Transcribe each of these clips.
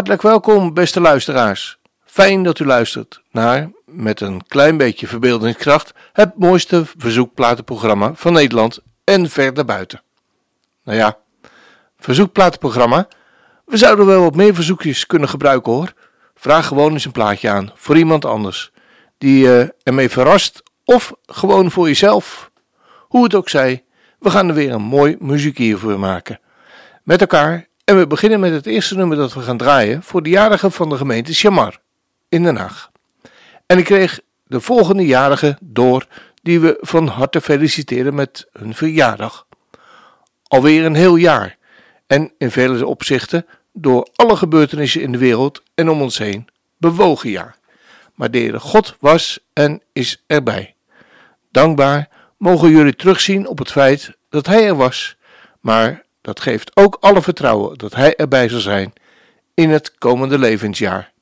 Hartelijk welkom, beste luisteraars. Fijn dat u luistert naar, met een klein beetje verbeeldingskracht, het mooiste verzoekplatenprogramma van Nederland en verder buiten. Nou ja, verzoekplatenprogramma. We zouden wel wat meer verzoekjes kunnen gebruiken hoor. Vraag gewoon eens een plaatje aan voor iemand anders die je ermee verrast of gewoon voor jezelf. Hoe het ook zij, we gaan er weer een mooi muziekje voor maken. Met elkaar en we beginnen met het eerste nummer dat we gaan draaien voor de jarige van de gemeente Chamar in Den Haag. En ik kreeg de volgende jarige door die we van harte feliciteren met hun verjaardag. Alweer een heel jaar en in vele opzichten door alle gebeurtenissen in de wereld en om ons heen bewogen jaar. Maar de Heere God was en is erbij. Dankbaar mogen jullie terugzien op het feit dat Hij er was, maar dat geeft ook alle vertrouwen dat Hij erbij zal zijn in het komende levensjaar,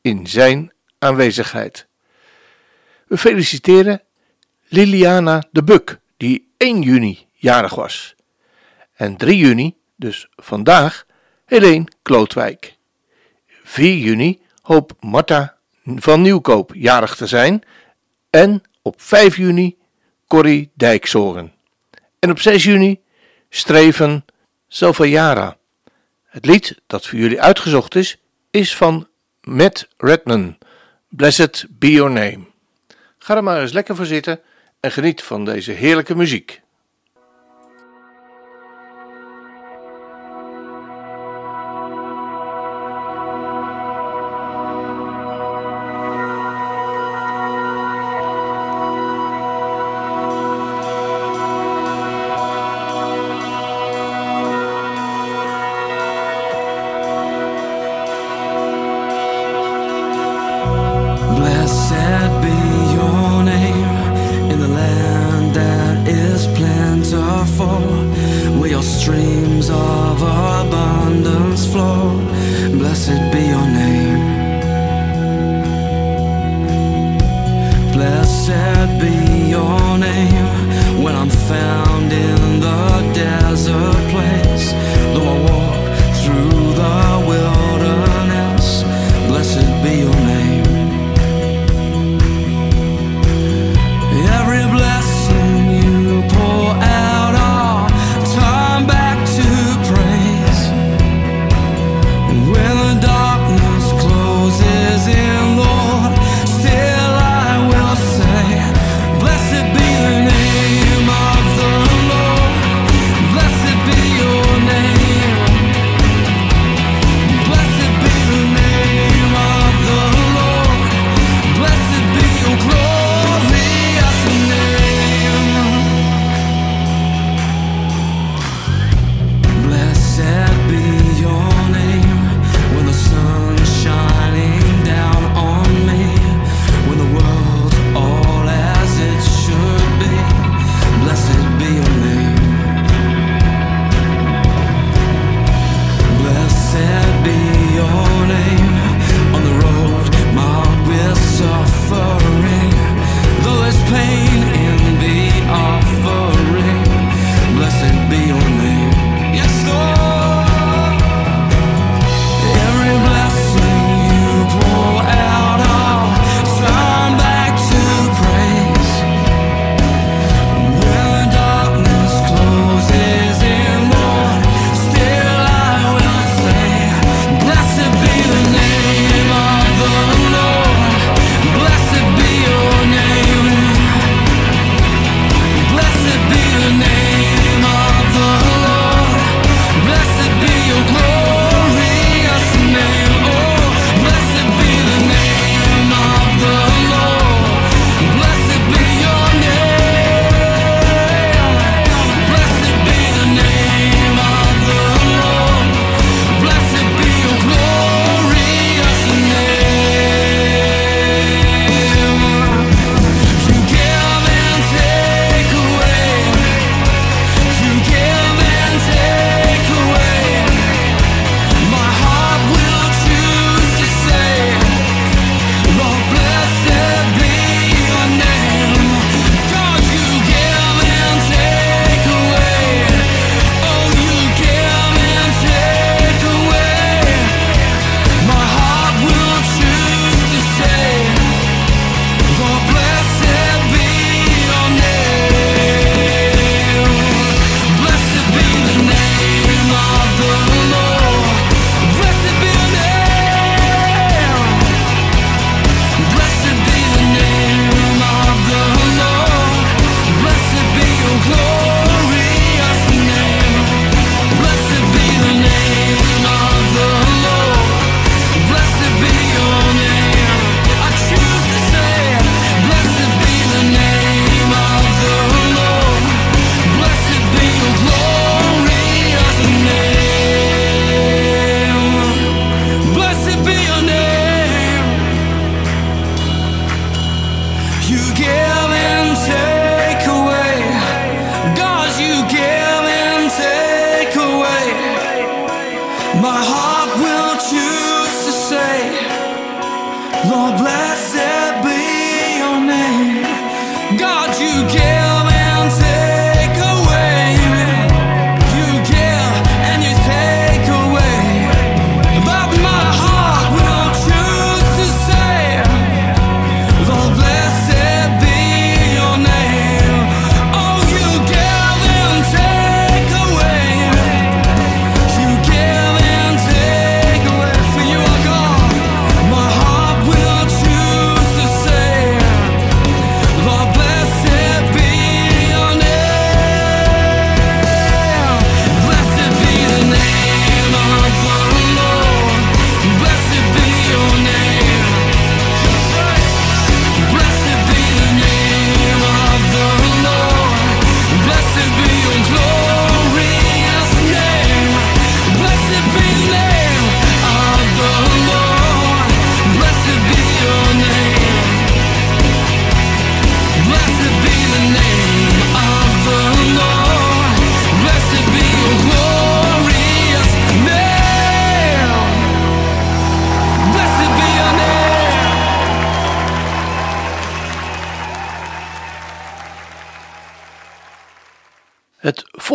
in Zijn aanwezigheid. We feliciteren Liliana de Buk, die 1 juni jarig was. En 3 juni, dus vandaag, Helene Klootwijk. 4 juni hoopt Marta van Nieuwkoop jarig te zijn. En op 5 juni Corrie Dijksoren. En op 6 juni Streven Salvajara. Het lied dat voor jullie uitgezocht is, is van Matt Redman. Blessed be your name. Ga er maar eens lekker voor zitten en geniet van deze heerlijke muziek.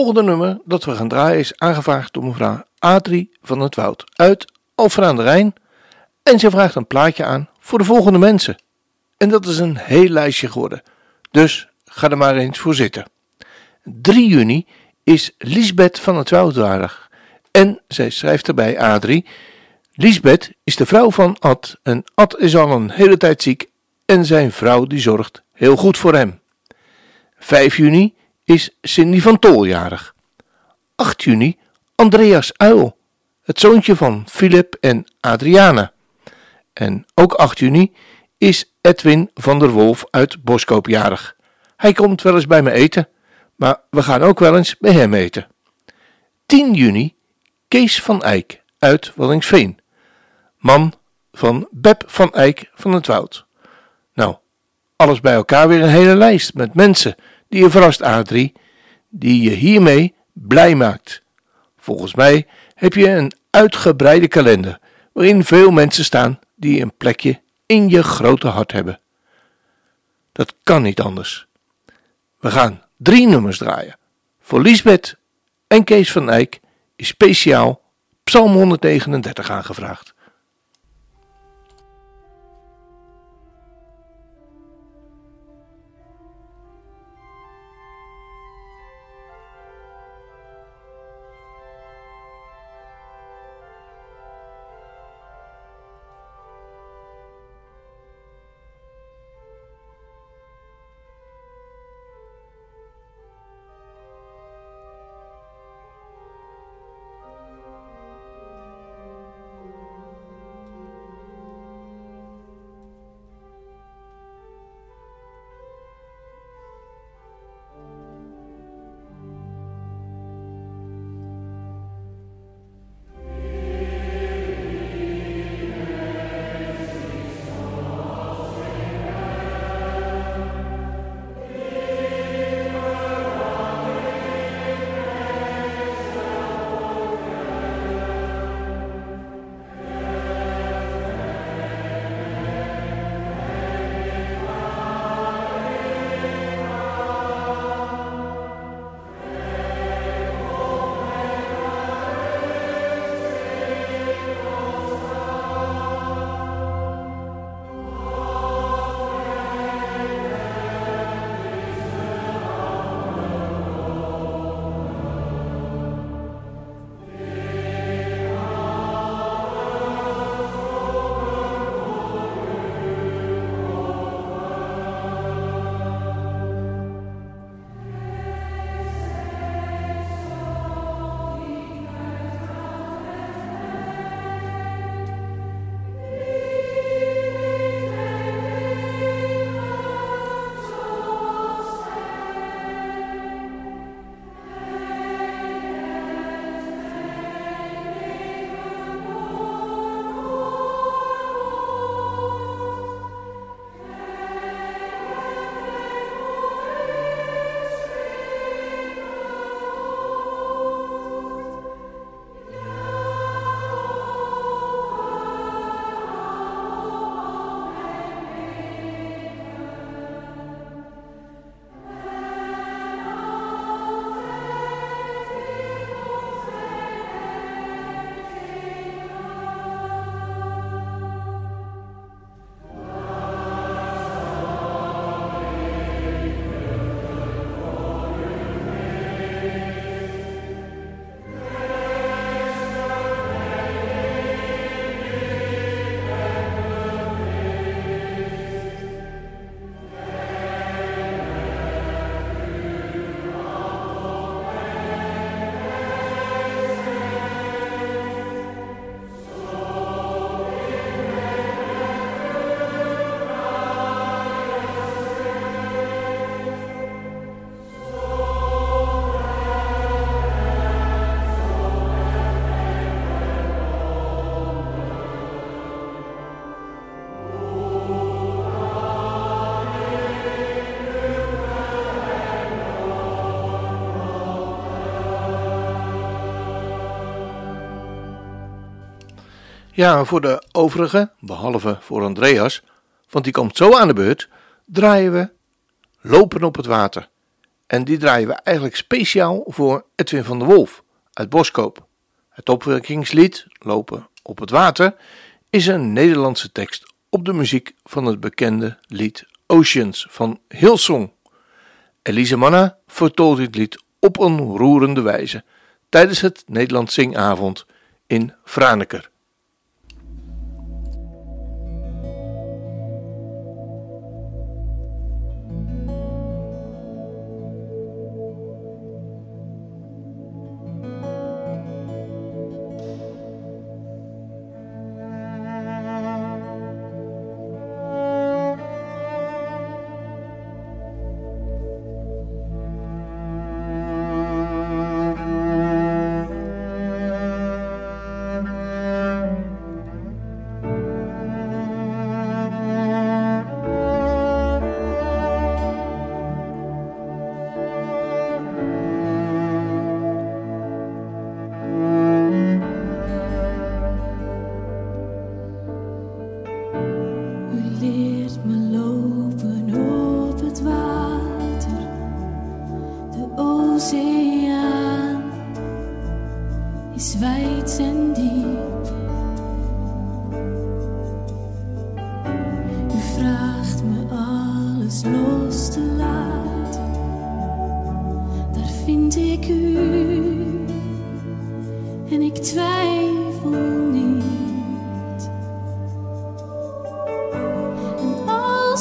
Volgende nummer dat we gaan draaien is aangevraagd door mevrouw Adrie van het Woud uit Alphen aan de Rijn. En ze vraagt een plaatje aan voor de volgende mensen. En dat is een heel lijstje geworden. Dus ga er maar eens voor zitten. 3 juni is Lisbeth van het Woud jarig. En zij schrijft erbij Adrie. Lisbeth is de vrouw van Ad en Ad is al een hele tijd ziek en zijn vrouw die zorgt heel goed voor hem. 5 juni is Cindy van Toljarig. 8 juni Andreas Uil, het zoontje van Philip en Adriana. En ook 8 juni is Edwin van der Wolf uit Boskoop jarig. Hij komt wel eens bij me eten, maar we gaan ook wel eens bij hem eten. 10 juni Kees van Eyck uit Wallingsveen. Man van Beb van Eyck van het Woud. Nou, alles bij elkaar weer een hele lijst met mensen die je verrast, Adrie, die je hiermee blij maakt. Volgens mij heb je een uitgebreide kalender waarin veel mensen staan die een plekje in je grote hart hebben. Dat kan niet anders. We gaan drie nummers draaien. Voor Lisbeth en Kees van Eyck is speciaal Psalm 139 aangevraagd. Ja, voor de overige, behalve voor Andreas, want die komt zo aan de beurt, draaien we Lopen op het water. En die draaien we eigenlijk speciaal voor Edwin van der Wolf uit Boskoop. Het opwerkingslied Lopen op het water is een Nederlandse tekst op de muziek van het bekende lied Oceans van Hillsong. Elise Manna vertolkt dit lied op een roerende wijze tijdens het Nederlands Zingavond in Franeker.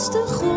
Van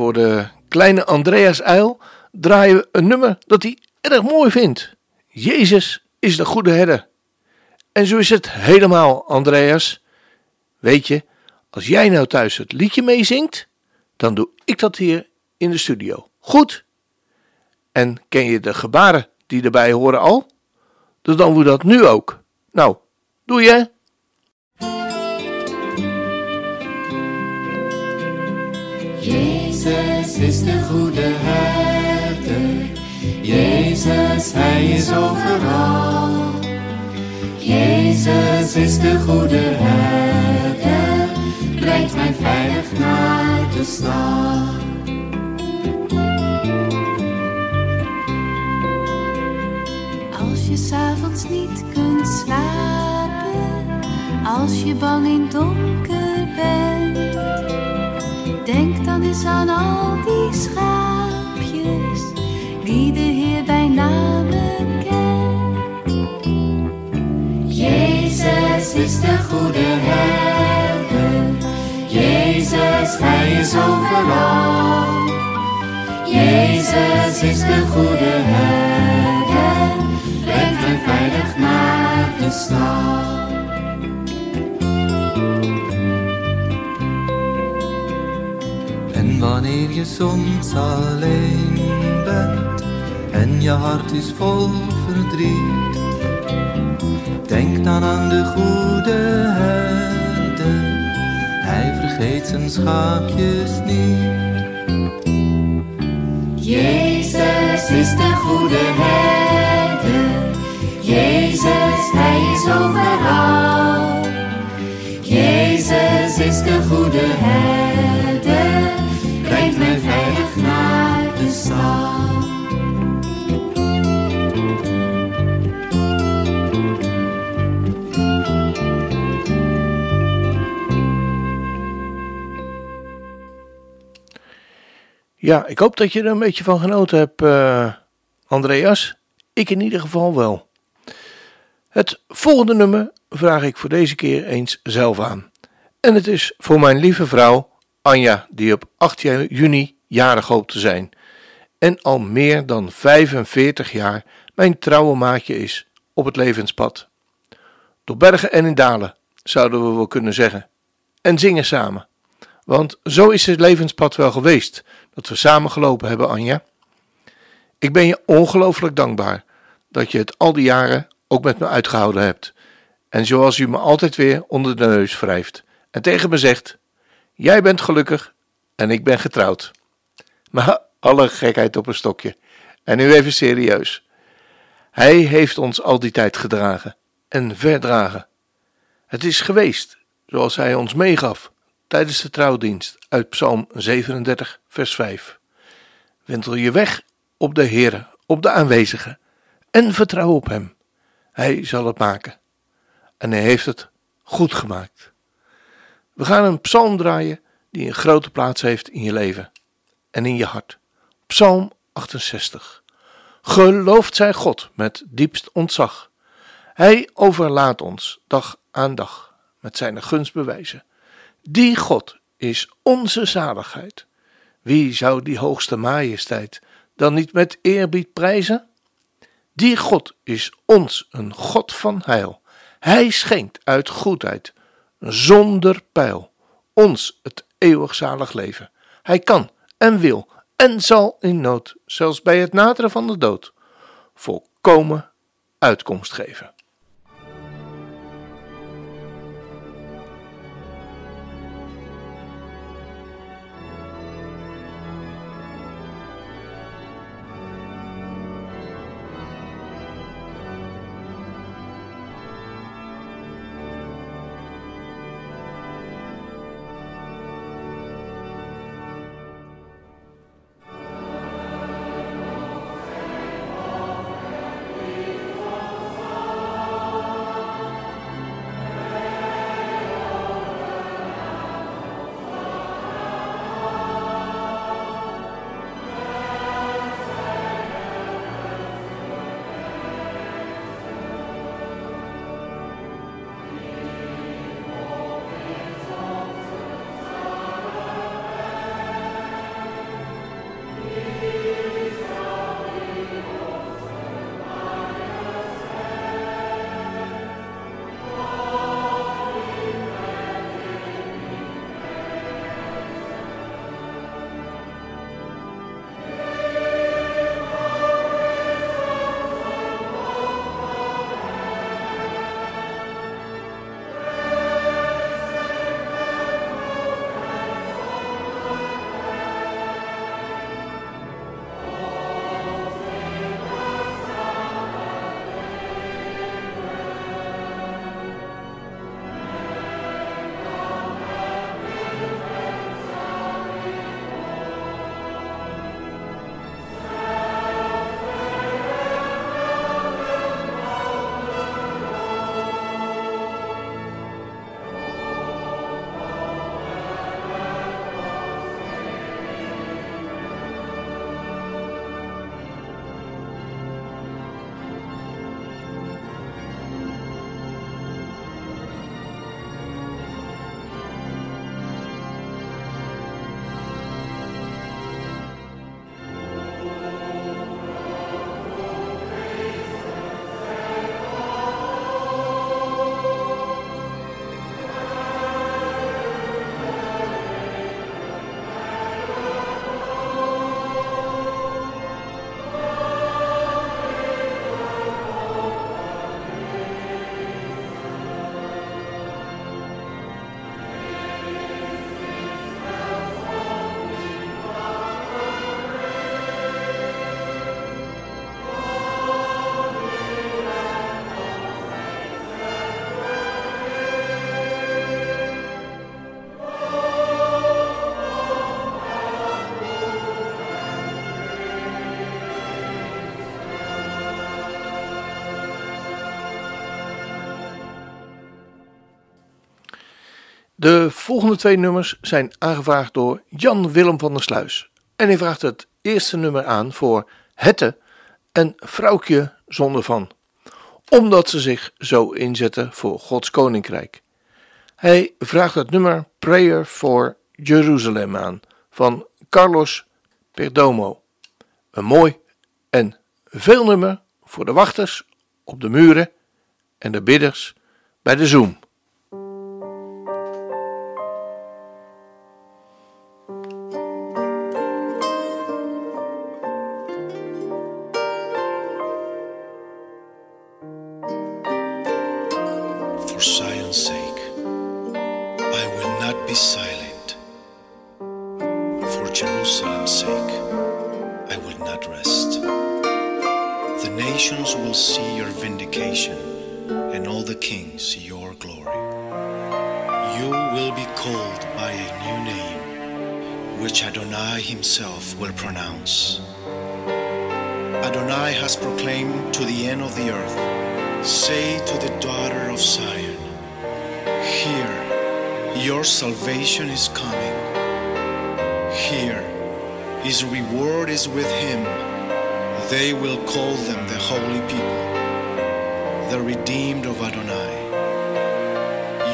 voor de kleine Andreas Uil draaien we een nummer dat hij erg mooi vindt. Jezus is de goede herder. En zo is het helemaal, Andreas. Weet je, als jij nou thuis het liedje meezingt, dan doe ik dat hier in de studio. Goed? En ken je de gebaren die erbij horen al? Dus dan doen we dat nu ook. Nou, doe je? Jezus is de goede herder. Jezus, hij is overal. Jezus is de goede herder. Brengt mij veilig naar de stad. Als je s'avonds niet kunt slapen, als je bang in donker bent, aan al die schaapjes die de Heer bij name kent. Jezus is de goede herder. Jezus, hij is overal. Jezus is de goede herder. Brengt mij veilig naar de stad. Wanneer je soms alleen bent en je hart is vol verdriet, denk dan aan de goede herder. Hij vergeet zijn schaapjes niet. Jezus is de goede herder. Jezus, hij is overal. Jezus is de goede herder. Mij veilig naar de stad. Ja, ik hoop dat je er een beetje van genoten hebt, eh, Andreas. Ik in ieder geval wel. Het volgende nummer vraag ik voor deze keer eens zelf aan. En het is voor mijn lieve vrouw Anja, die op 8 juni jarig hoopt te zijn. En al meer dan 45 jaar mijn trouwe maatje is op het levenspad. Door bergen en in dalen, zouden we wel kunnen zeggen. En zingen samen. Want zo is het levenspad wel geweest, dat we samen gelopen hebben, Anja. Ik ben je ongelooflijk dankbaar dat je het al die jaren ook met me uitgehouden hebt. En zoals u me altijd weer onder de neus wrijft en tegen me zegt: Jij bent gelukkig en ik ben getrouwd. Maar alle gekheid op een stokje. En nu even serieus. Hij heeft ons al die tijd gedragen en verdragen. Het is geweest zoals hij ons meegaf tijdens de trouwdienst uit Psalm 37, vers 5. Wentel je weg op de Heere, op de aanwezige, en vertrouw op Hem. Hij zal het maken. En Hij heeft het goed gemaakt. We gaan een psalm draaien die een grote plaats heeft in je leven en in je hart. Psalm 68. Geloofd zij God met diepst ontzag. Hij overlaat ons dag aan dag met zijn gunstbewijzen. Die God is onze zaligheid. Wie zou die hoogste majesteit dan niet met eerbied prijzen? Die God is ons een God van heil. Hij schenkt uit goedheid, zonder pijl, ons het eeuwig zalig leven. Hij kan en wil en zal in nood, zelfs bij het naderen van de dood, volkomen uitkomst geven. De volgende twee nummers zijn aangevraagd door Jan Willem van der Sluis. En hij vraagt het eerste nummer aan voor Hette en Vrouwtje zonder van. Omdat ze zich zo inzetten voor Gods Koninkrijk. Hij vraagt het nummer Prayer for Jerusalem aan van Carlos Perdomo. Een mooi en veel nummer voor de wachters op de muren en de bidders bij de Zoom. His reward is with him. They will call them the holy people, the redeemed of Adonai.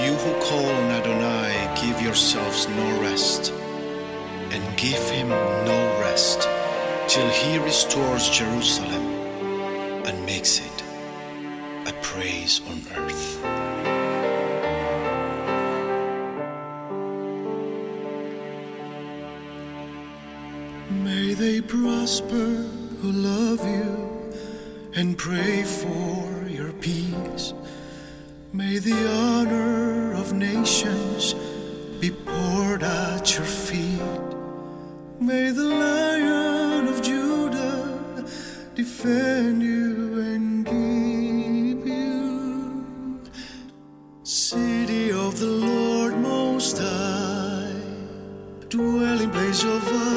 You who call on Adonai, give yourselves no rest, and give him no rest till he restores Jerusalem and makes it a praise on earth. over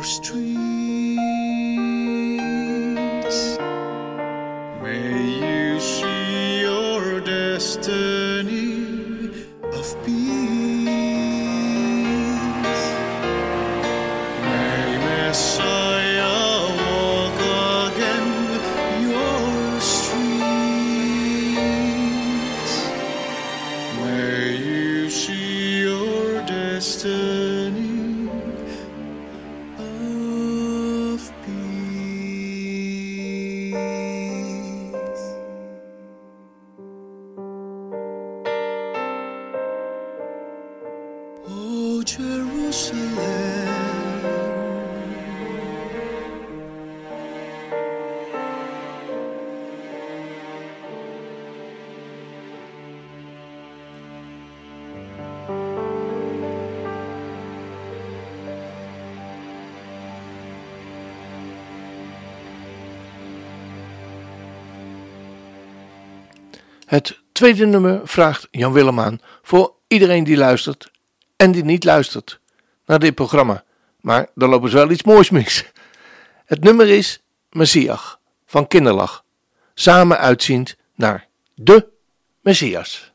your Het tweede nummer vraagt Jan Willem aan voor iedereen die luistert en die niet luistert naar dit programma. Maar dan lopen ze wel iets moois mis. Het nummer is Messias van Kinderlach. Samen uitziend naar de Messias.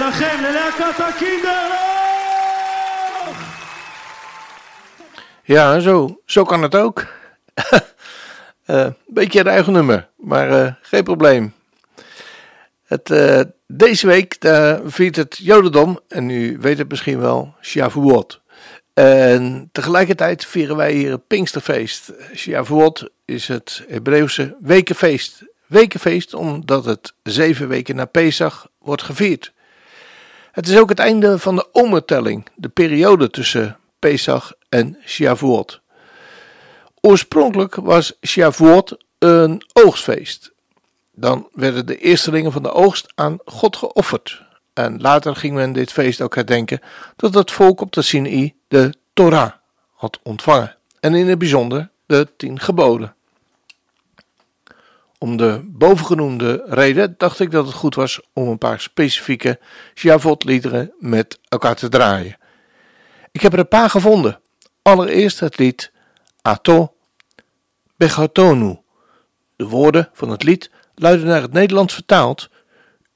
שלכם ללהקת הקינדרלוך? Ja, zo, zo kan het ook. Eh, beetje een eigen nummer, maar eh, geen probleem. Het, eh, deze week eh, viert het Jodendom, en u weet het misschien wel, Shavuot. En tegelijkertijd vieren wij hier het Pinksterfeest. Shavuot is het Hebreeuwse wekenfeest. Wekenfeest omdat het zeven weken na Pesach wordt gevierd. Het is ook het einde van de omertelling, de periode tussen Pesach en Shavuot. Oorspronkelijk was Shavuot een oogstfeest. Dan werden de eerstelingen van de oogst aan God geofferd. En later ging men dit feest ook herdenken dat het volk op de Sinai de Torah had ontvangen. En in het bijzonder de tien geboden. Om de bovengenoemde reden dacht ik dat het goed was om een paar specifieke Shavuot-liederen met elkaar te draaien. Ik heb er een paar gevonden. Allereerst het lied Ato Bechatonu. De woorden van het lied luiden naar het Nederlands vertaald: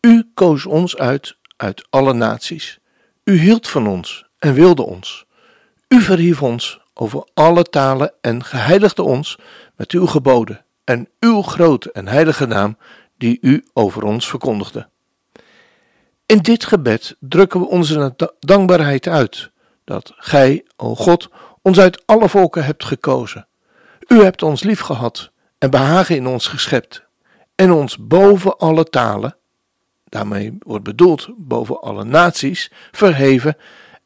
U koos ons uit uit alle naties. U hield van ons en wilde ons. U verhief ons over alle talen en geheiligde ons met uw geboden en uw grote en heilige naam, die u over ons verkondigde. In dit gebed drukken we onze da- dankbaarheid uit dat Gij, o God, ons uit alle volken hebt gekozen. U hebt ons liefgehad en behagen in ons geschept en ons boven alle talen, daarmee wordt bedoeld boven alle naties, verheven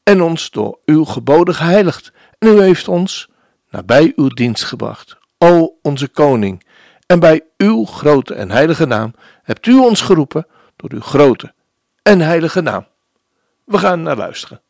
en ons door uw geboden geheiligd. En u heeft ons nabij uw dienst gebracht, o onze koning. En bij uw grote en heilige naam hebt u ons geroepen door uw grote en heilige naam. We gaan naar luisteren.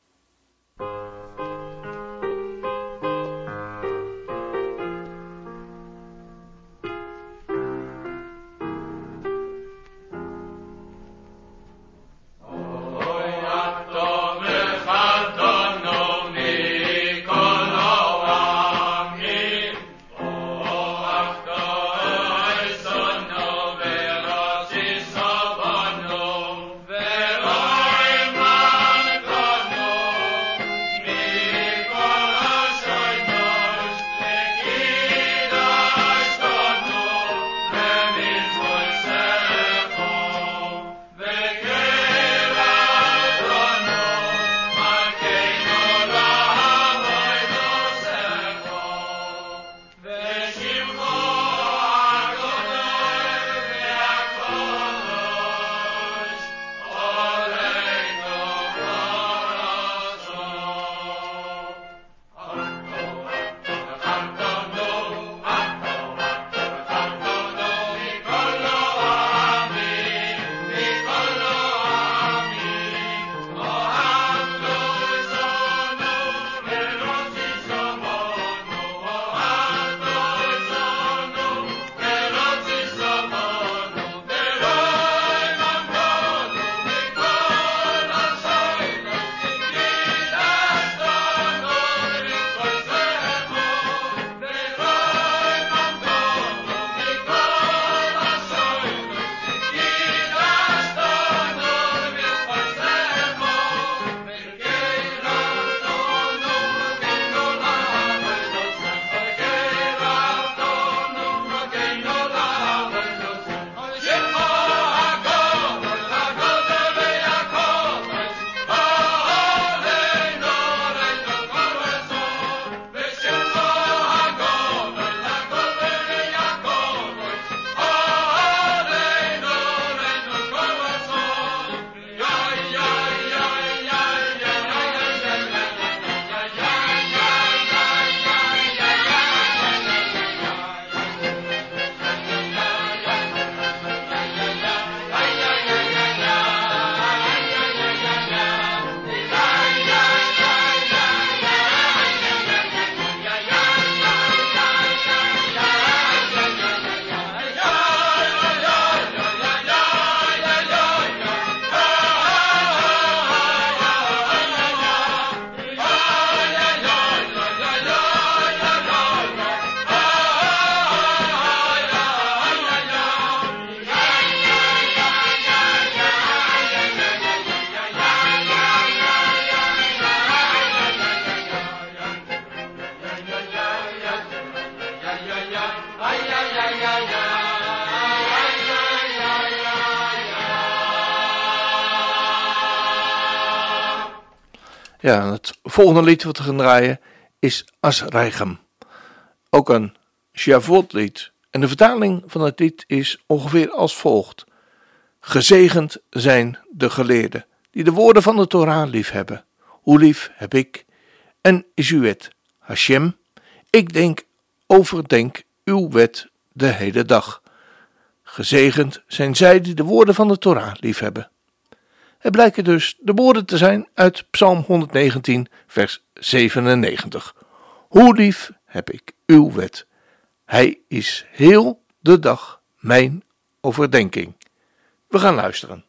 Het volgende lied wat we gaan draaien is Asreichem. Ook een Shavot lied. En de vertaling van het lied is ongeveer als volgt. Gezegend zijn de geleerden, die de woorden van de Torah liefhebben. Hoe lief heb ik en is uw wet, Hashem. Ik denk, overdenk uw wet de hele dag. Gezegend zijn zij die de woorden van de Torah liefhebben. Het blijken dus de woorden te zijn uit Psalm 119, vers 97. Hoe lief heb ik uw wet. Hij is heel de dag mijn overdenking. We gaan luisteren.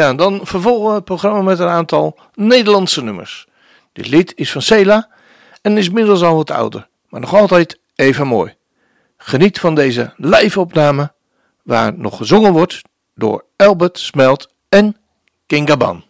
Ja, dan vervolgen we het programma met een aantal Nederlandse nummers. Dit lied is van Sela en is inmiddels al wat ouder, maar nog altijd even mooi. Geniet van deze live-opname, waar nog gezongen wordt door Albert Smelt en King Gaban.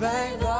bang, the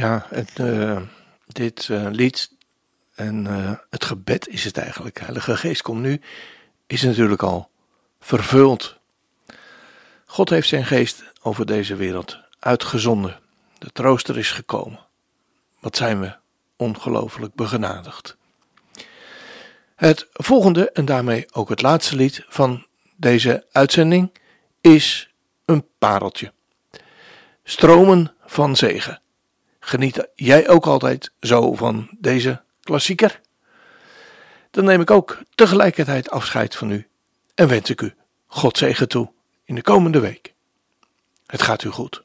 Ja, het, eh, dit eh, lied en eh, het gebed is het eigenlijk. Heilige Geest komt nu, is natuurlijk al vervuld. God heeft zijn geest over deze wereld uitgezonden. De trooster is gekomen. Wat zijn we ongelooflijk begenadigd. Het volgende en daarmee ook het laatste lied van deze uitzending is een pareltje. Stromen van zegen. Geniet jij ook altijd zo van deze klassieker? Dan neem ik ook tegelijkertijd afscheid van u en wens ik u God zegen toe in de komende week. Het gaat u goed.